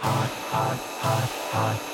hot, hot, hot, hot.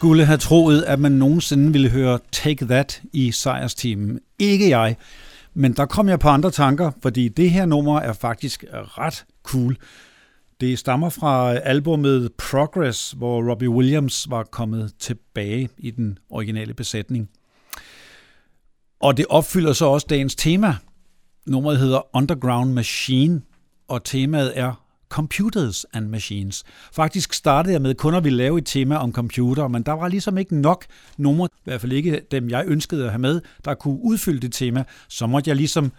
Skulle have troet, at man nogensinde ville høre Take That i sejrsteamen. Ikke jeg. Men der kom jeg på andre tanker, fordi det her nummer er faktisk ret cool. Det stammer fra albumet Progress, hvor Robbie Williams var kommet tilbage i den originale besætning. Og det opfylder så også dagens tema. Nummeret hedder Underground Machine, og temaet er Computers and Machines. Faktisk startede jeg med kun at ville lave et tema om computer, men der var ligesom ikke nok numre, i hvert fald ikke dem, jeg ønskede at have med, der kunne udfylde det tema. Så måtte jeg ligesom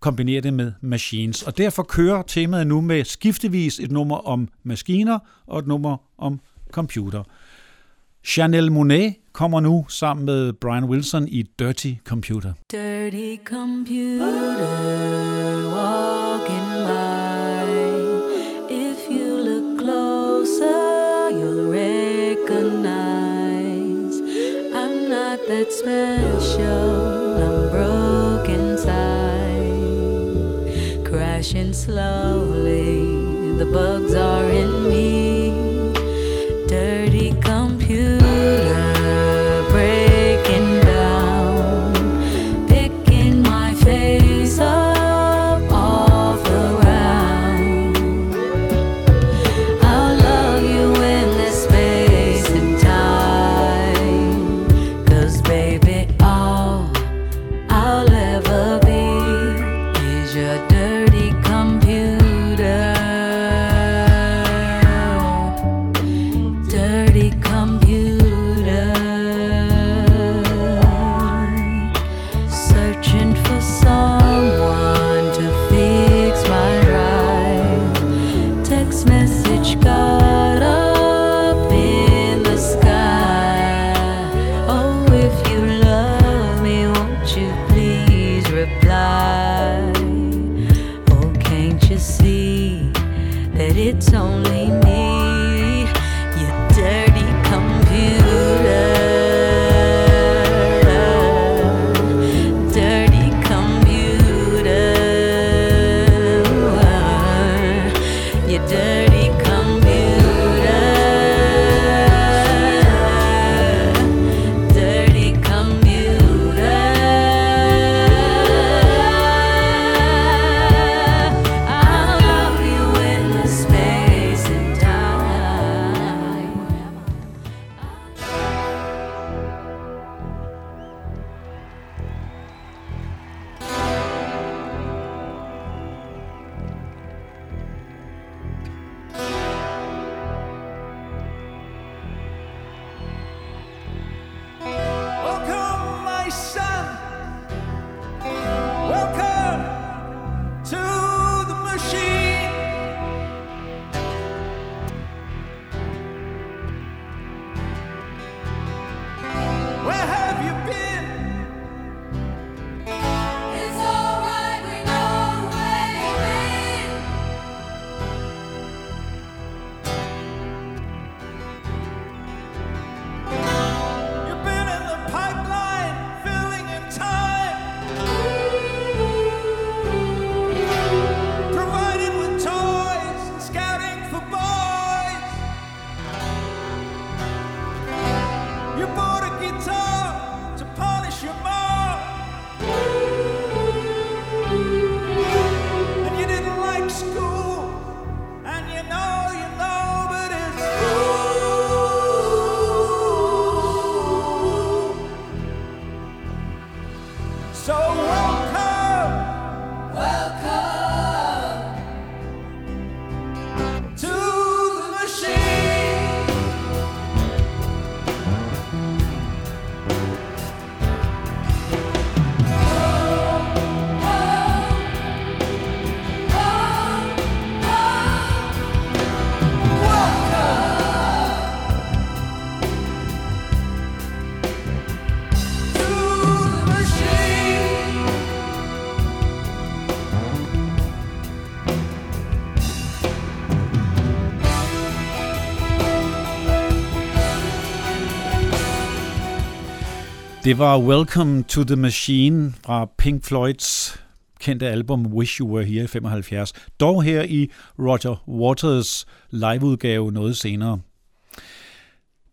kombinere det med machines. Og derfor kører temaet nu med skiftevis et nummer om maskiner og et nummer om computer. Chanel Monet kommer nu sammen med Brian Wilson i Dirty Computer. Dirty computer walking by that special. I'm broken inside, crashing slowly. The bugs are in me. you Det var Welcome to the Machine fra Pink Floyds kendte album Wish You Were Here i 75. Dog her i Roger Waters liveudgave noget senere.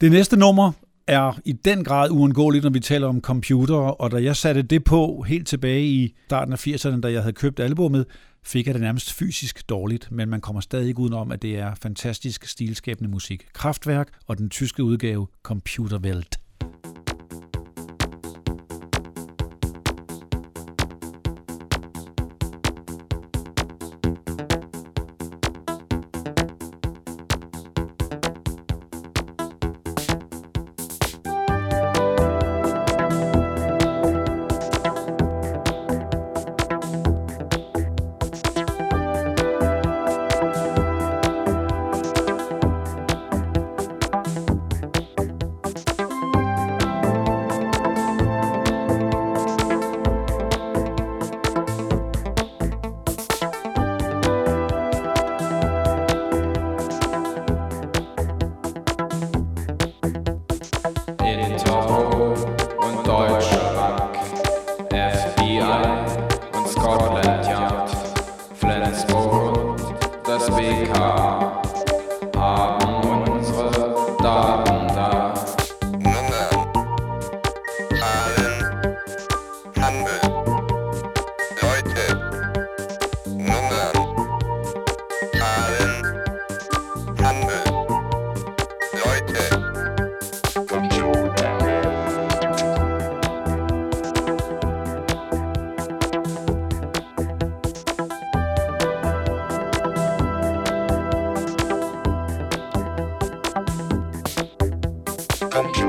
Det næste nummer er i den grad uundgåeligt, når vi taler om computere, og da jeg satte det på helt tilbage i starten af 80'erne, da jeg havde købt albummet, fik jeg det nærmest fysisk dårligt, men man kommer stadig ikke udenom, at det er fantastisk stilskabende musik. Kraftværk og den tyske udgave Computerwelt. Música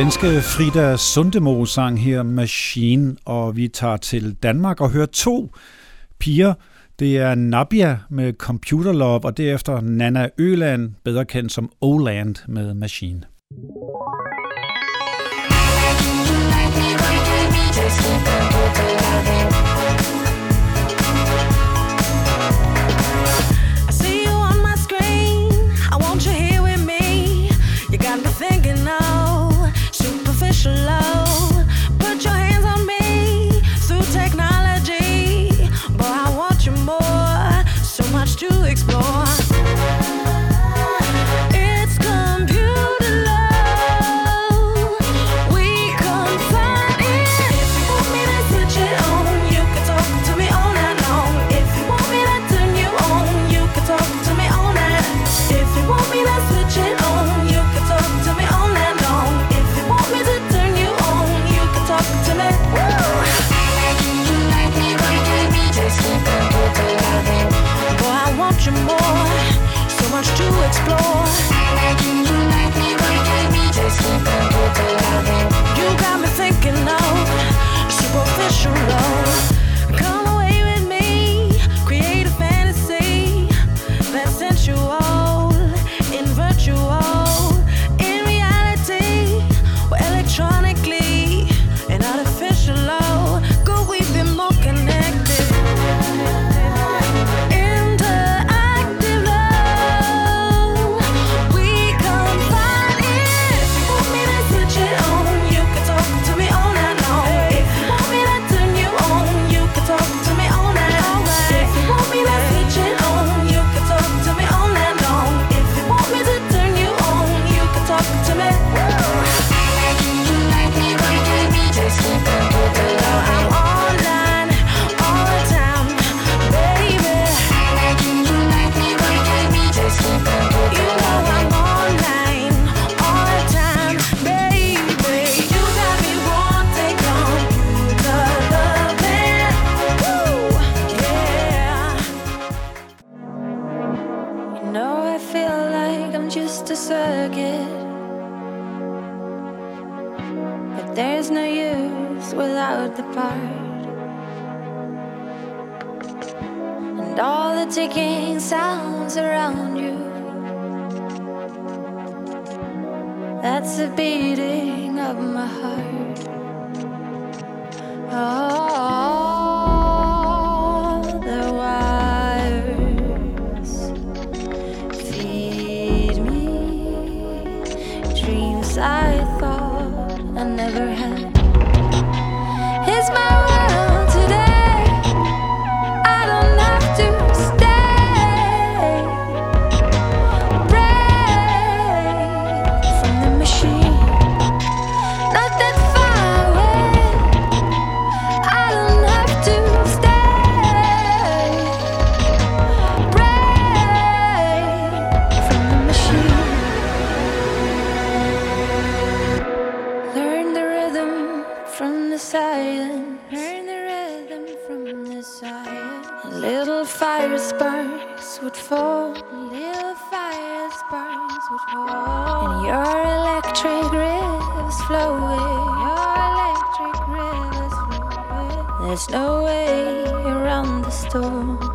svenske Frida Sundemo sang her Machine, og vi tager til Danmark og hører to piger. Det er Nabia med Computer Love, og derefter Nana Øland, bedre kendt som Oland med Machine. Just keep There's no use without the part. And all the ticking sounds around you. That's the beating of my heart. Oh. There's no way around the storm.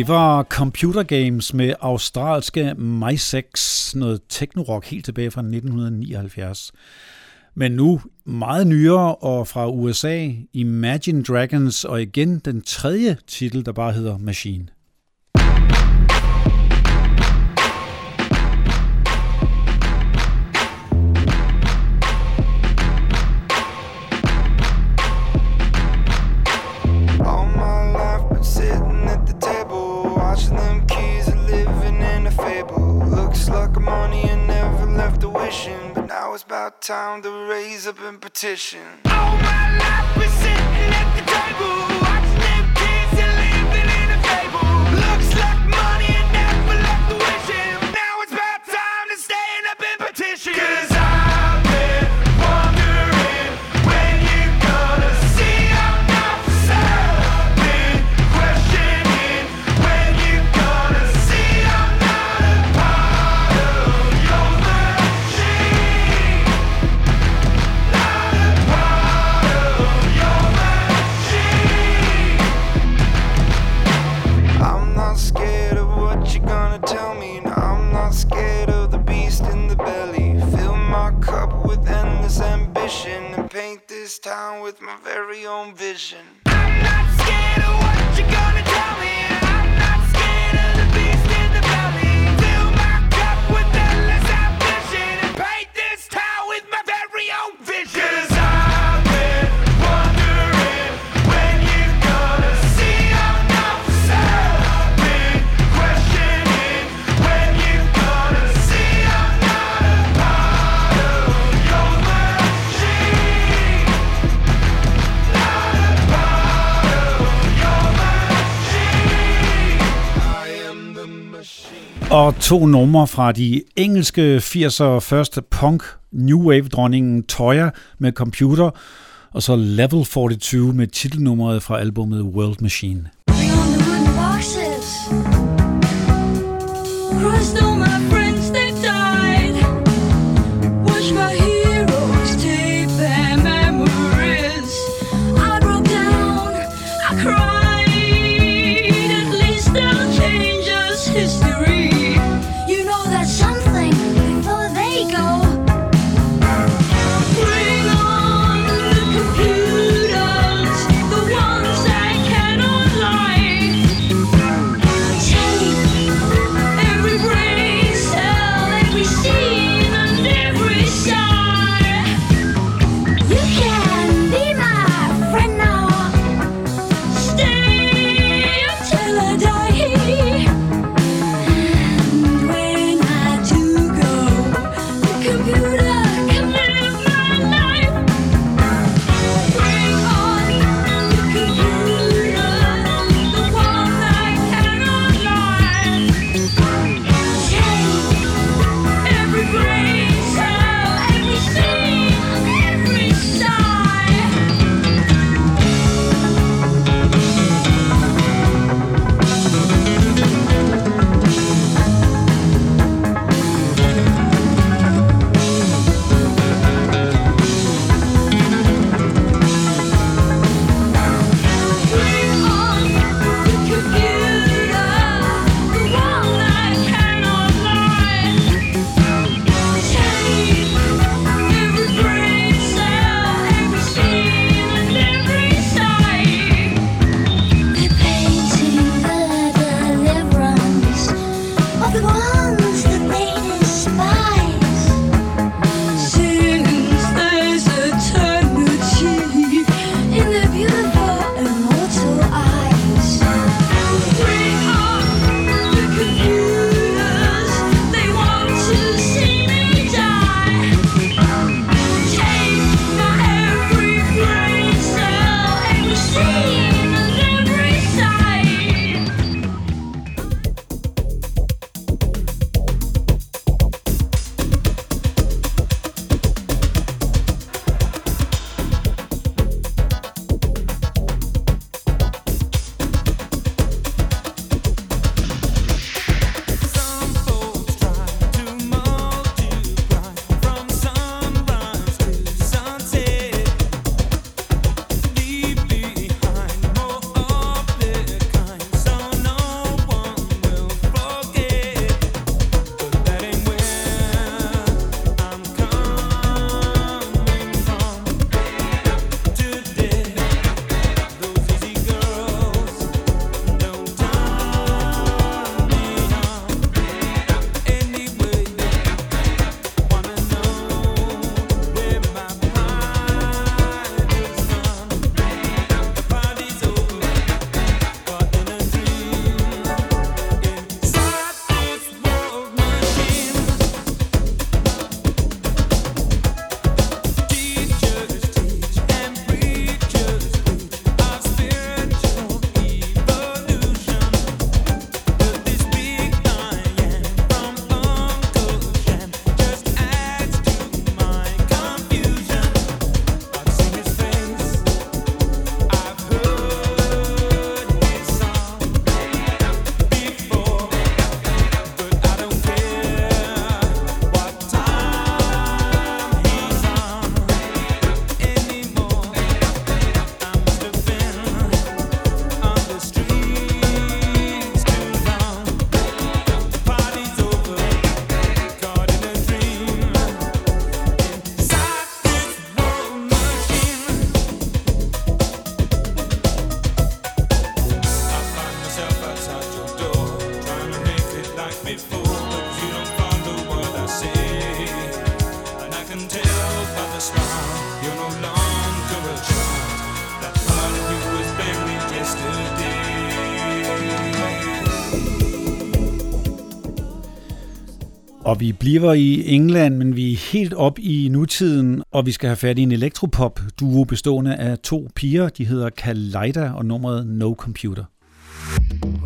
Det var Computer Games med australske MySex, noget techno-rock helt tilbage fra 1979. Men nu meget nyere og fra USA, Imagine Dragons og igen den tredje titel, der bare hedder Machine. About time to raise up and petition. All my life been sitting at the table. Vision. To numre fra de engelske 80'er første punk New Wave-dronningen Toya med computer, og så Level 42 med titelnummeret fra albumet World Machine. Crystal, my friend. Og vi bliver i England, men vi er helt op i nutiden, og vi skal have fat i en elektropop-duo bestående af to piger. De hedder Kaleida og nummeret No Computer. We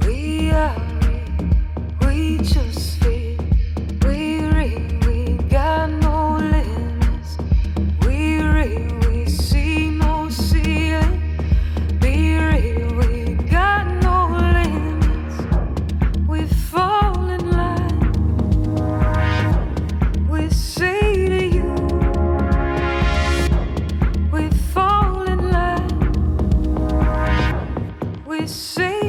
say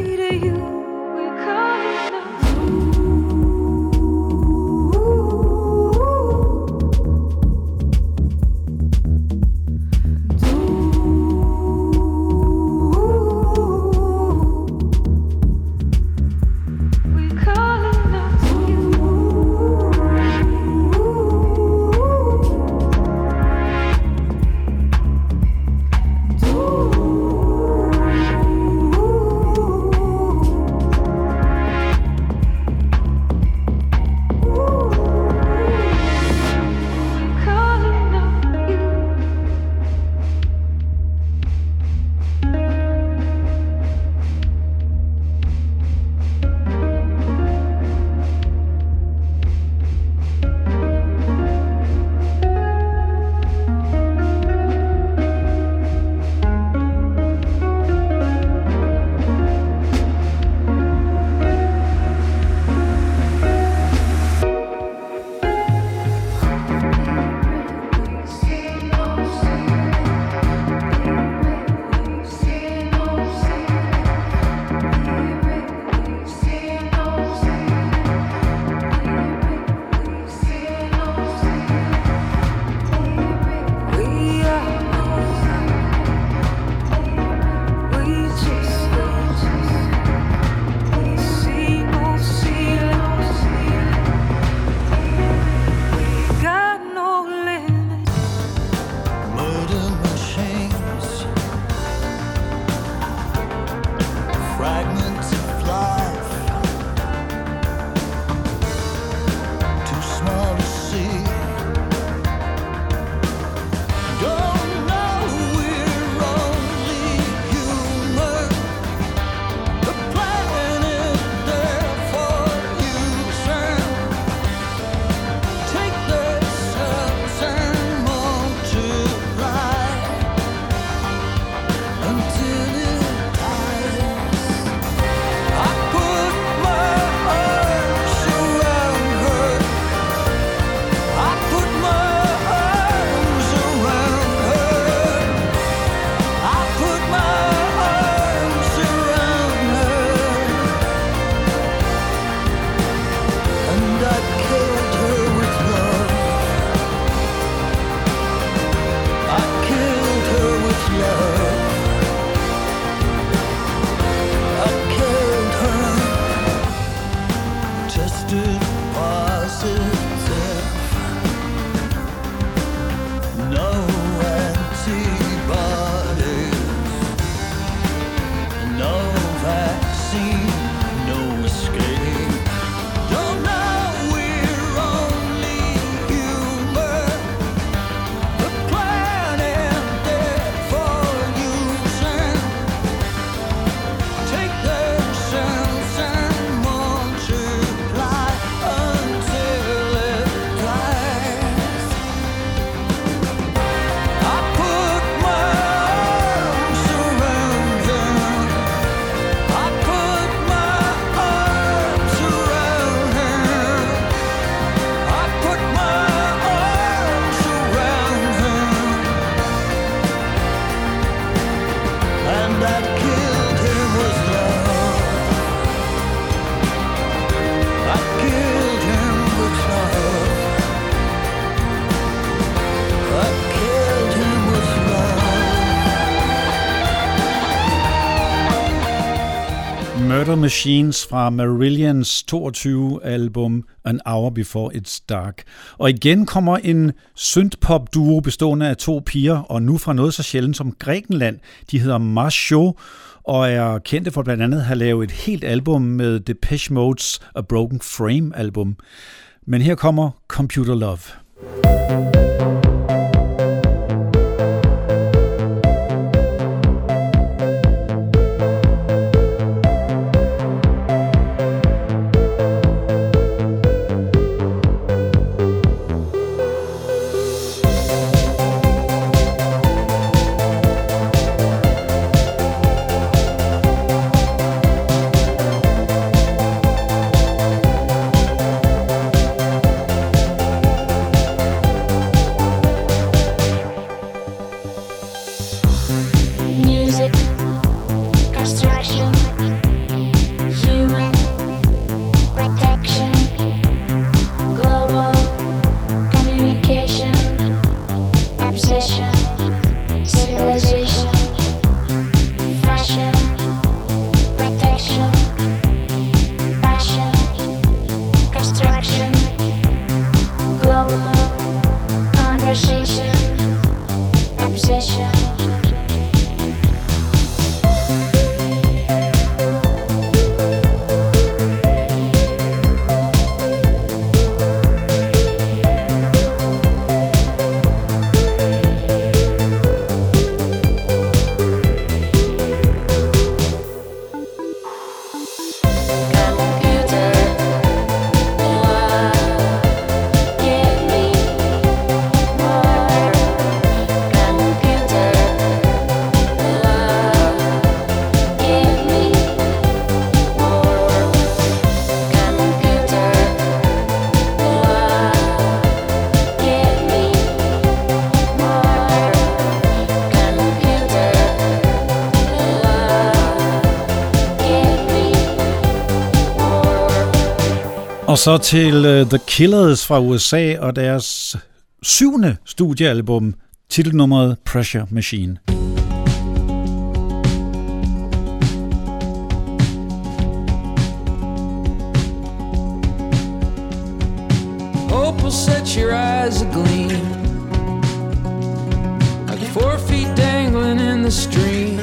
Machines fra Marillion's 22 album An Hour Before It's Dark. Og igen kommer en synthpop duo bestående af to piger, og nu fra noget så sjældent som Grækenland. De hedder Marshall og er kendte for blandt andet at have lavet et helt album med Depeche Mode's A Broken Frame album. Men her kommer Computer Love. Så til uh, The Killers fra USA og deres syvende studiealbum, titelnummeret Pressure Machine. Hope will set your eyes agleam. Like four feet dangling in the stream.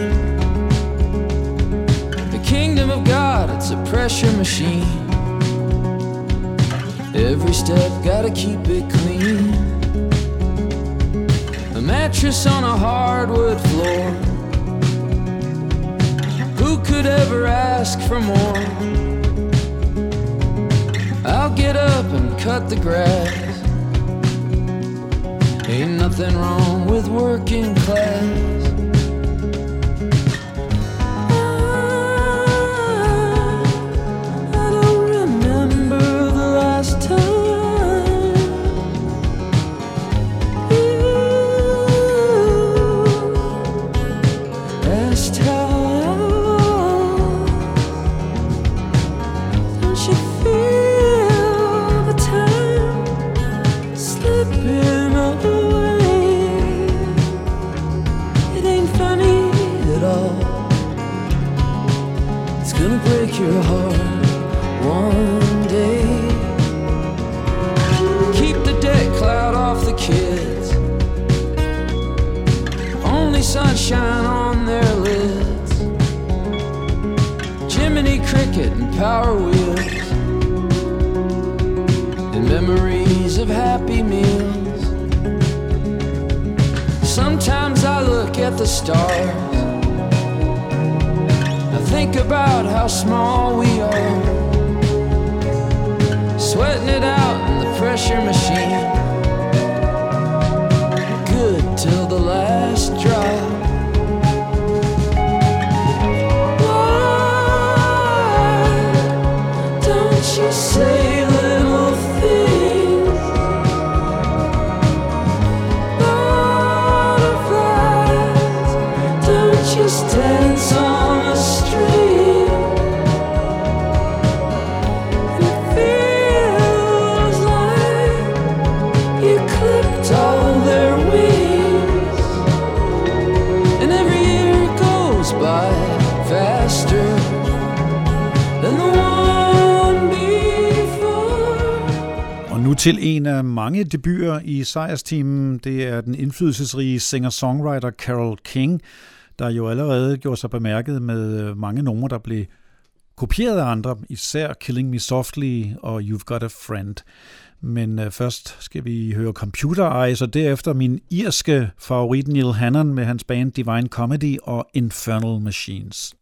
The kingdom of God, it's a pressure machine. Every step gotta keep it clean A mattress on a hardwood floor Who could ever ask for more? I'll get up and cut the grass. Ain't nothing wrong with working class. Power Wheels and memories of happy meals. Sometimes I look at the stars. I think about how small we are. Sweating it out in the pressure machine. til en af mange debuter i sejrsteamen. Det er den indflydelsesrige singer-songwriter Carol King, der jo allerede gjorde sig bemærket med øh, mange numre, der blev kopieret af andre, især Killing Me Softly og You've Got a Friend. Men øh, først skal vi høre Computer Eyes, og derefter min irske favorit Neil Hannon med hans band Divine Comedy og Infernal Machines.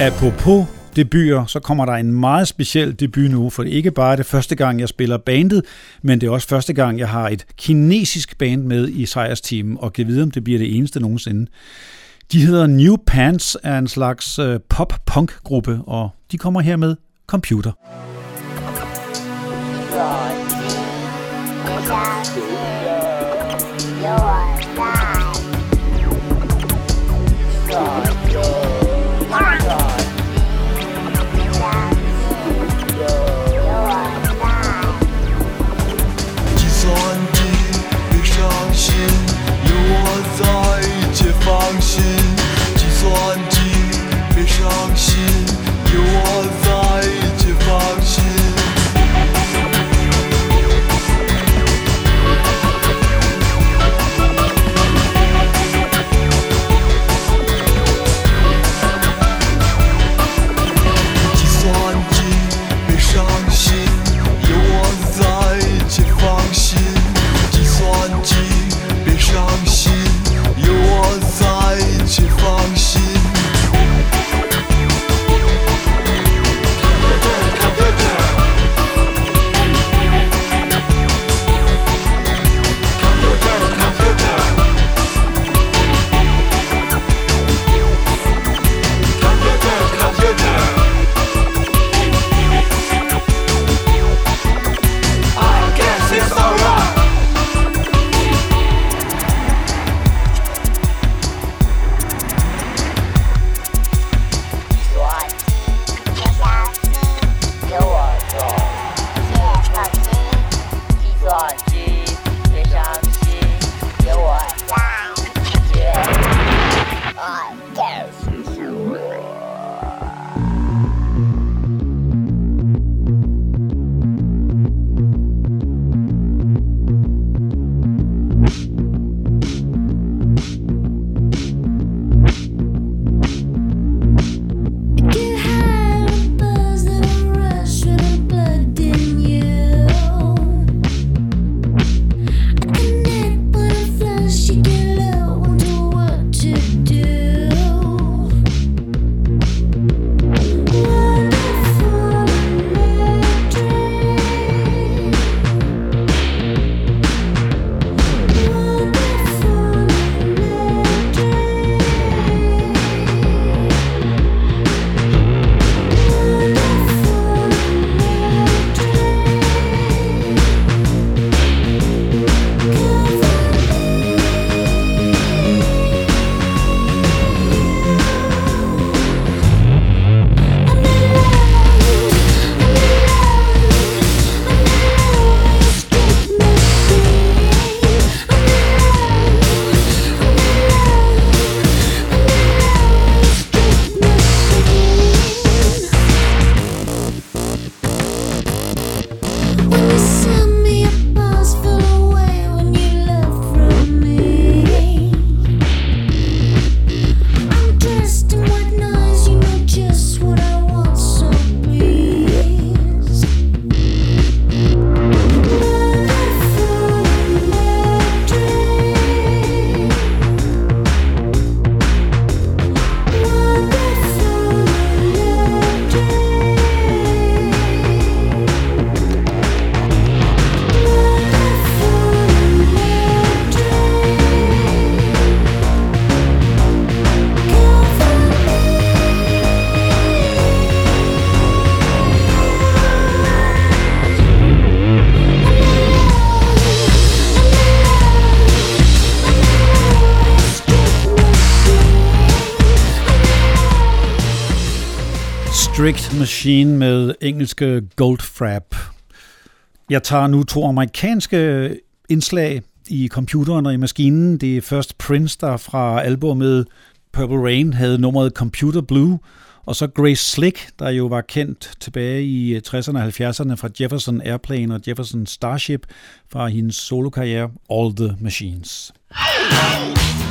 Apropos debuter, så kommer der en meget speciel debut nu, for det er ikke bare det første gang, jeg spiller bandet, men det er også første gang, jeg har et kinesisk band med i sejrsteamen, og kan vide, om det bliver det eneste nogensinde. De hedder New Pants, er en slags øh, pop-punk-gruppe, og de kommer her med Computer. Lord. God. Lord. Strict Machine med engelske Goldfrap. Jeg tager nu to amerikanske indslag i computeren og i maskinen. Det er først Prince, der fra albumet Purple Rain havde nummeret Computer Blue, og så Grace Slick, der jo var kendt tilbage i øh, 60'erne og 70'erne fra Jefferson Airplane og Jefferson Starship fra hendes solokarriere All the Machines. Hey!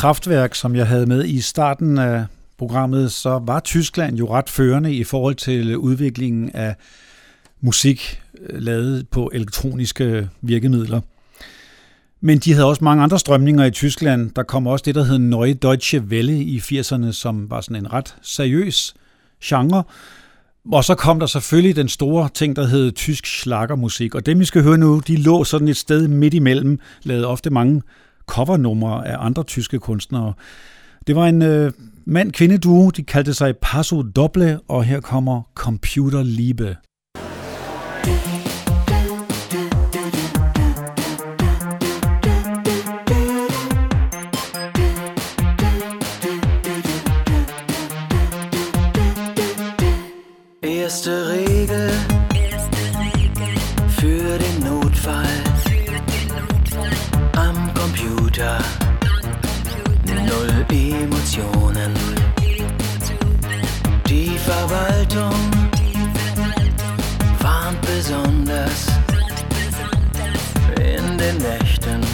Kraftværk, som jeg havde med i starten af programmet, så var Tyskland jo ret førende i forhold til udviklingen af musik øh, lavet på elektroniske virkemidler. Men de havde også mange andre strømninger i Tyskland. Der kom også det, der hed Neue Deutsche Welle i 80'erne, som var sådan en ret seriøs genre. Og så kom der selvfølgelig den store ting, der hed tysk slagermusik. Og dem, vi skal høre nu, de lå sådan et sted midt imellem, lavede ofte mange covernumre af andre tyske kunstnere. Det var en øh, mand-kvinde-duo, de kaldte sig Paso Doble, og her kommer Computer Liebe. Erste Rede Computer, null Emotionen. Die Verwaltung warnt besonders in den Nächten.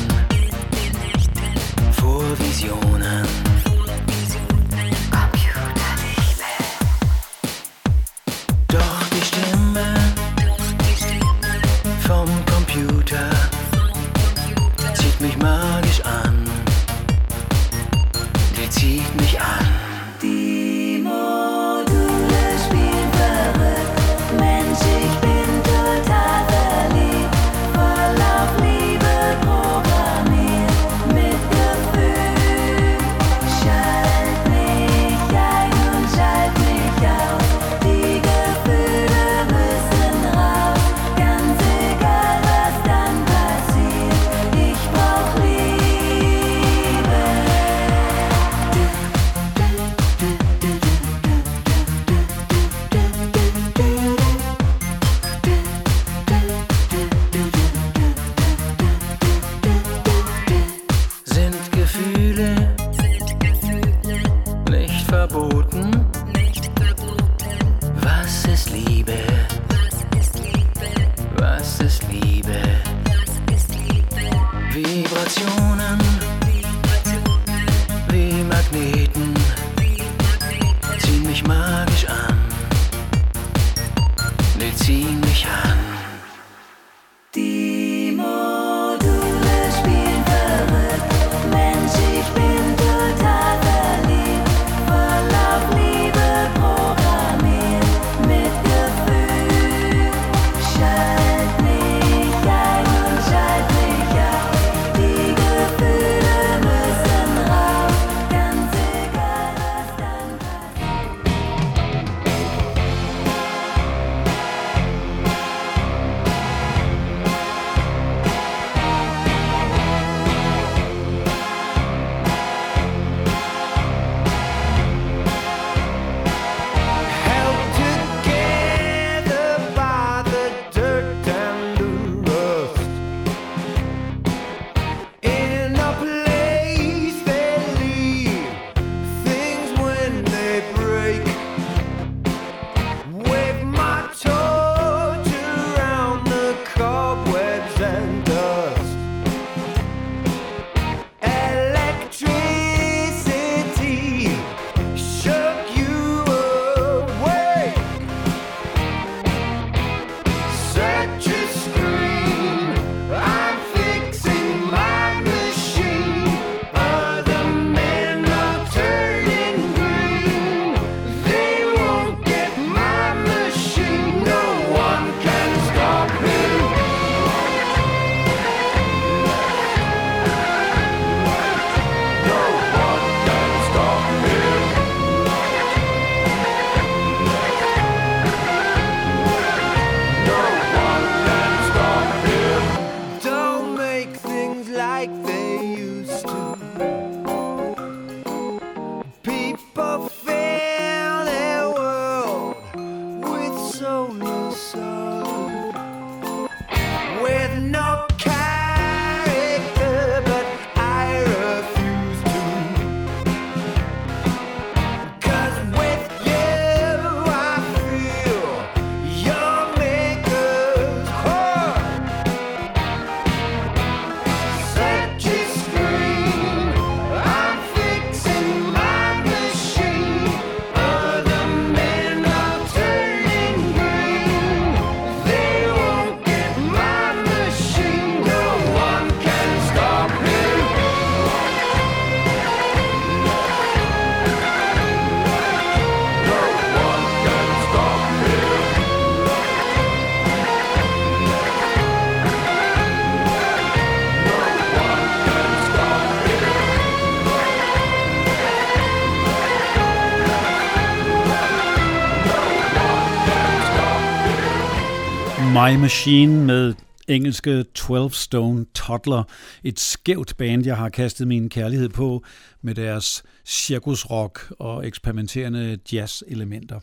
My Machine med engelske 12 Stone Toddler, et skævt band, jeg har kastet min kærlighed på med deres cirkusrock og eksperimenterende jazz-elementer.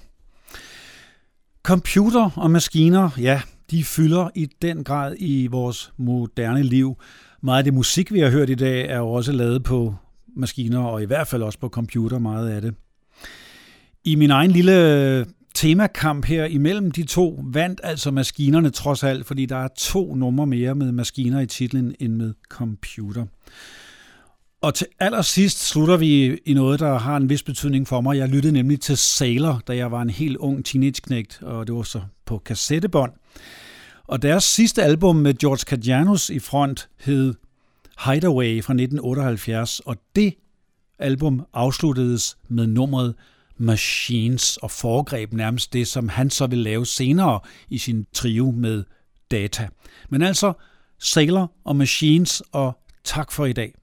Computer og maskiner, ja, de fylder i den grad i vores moderne liv. Meget af det musik, vi har hørt i dag, er jo også lavet på maskiner, og i hvert fald også på computer, meget af det. I min egen lille temakamp her imellem de to vandt altså maskinerne trods alt, fordi der er to numre mere med maskiner i titlen end med computer. Og til allersidst slutter vi i noget, der har en vis betydning for mig. Jeg lyttede nemlig til Sailor, da jeg var en helt ung teenageknægt, og det var så på kassettebånd. Og deres sidste album med George Kajanos i front hed Hideaway fra 1978, og det album afsluttedes med nummeret Machines og foregreb nærmest det, som han så vil lave senere i sin trio med Data. Men altså Sailor og Machines, og tak for i dag.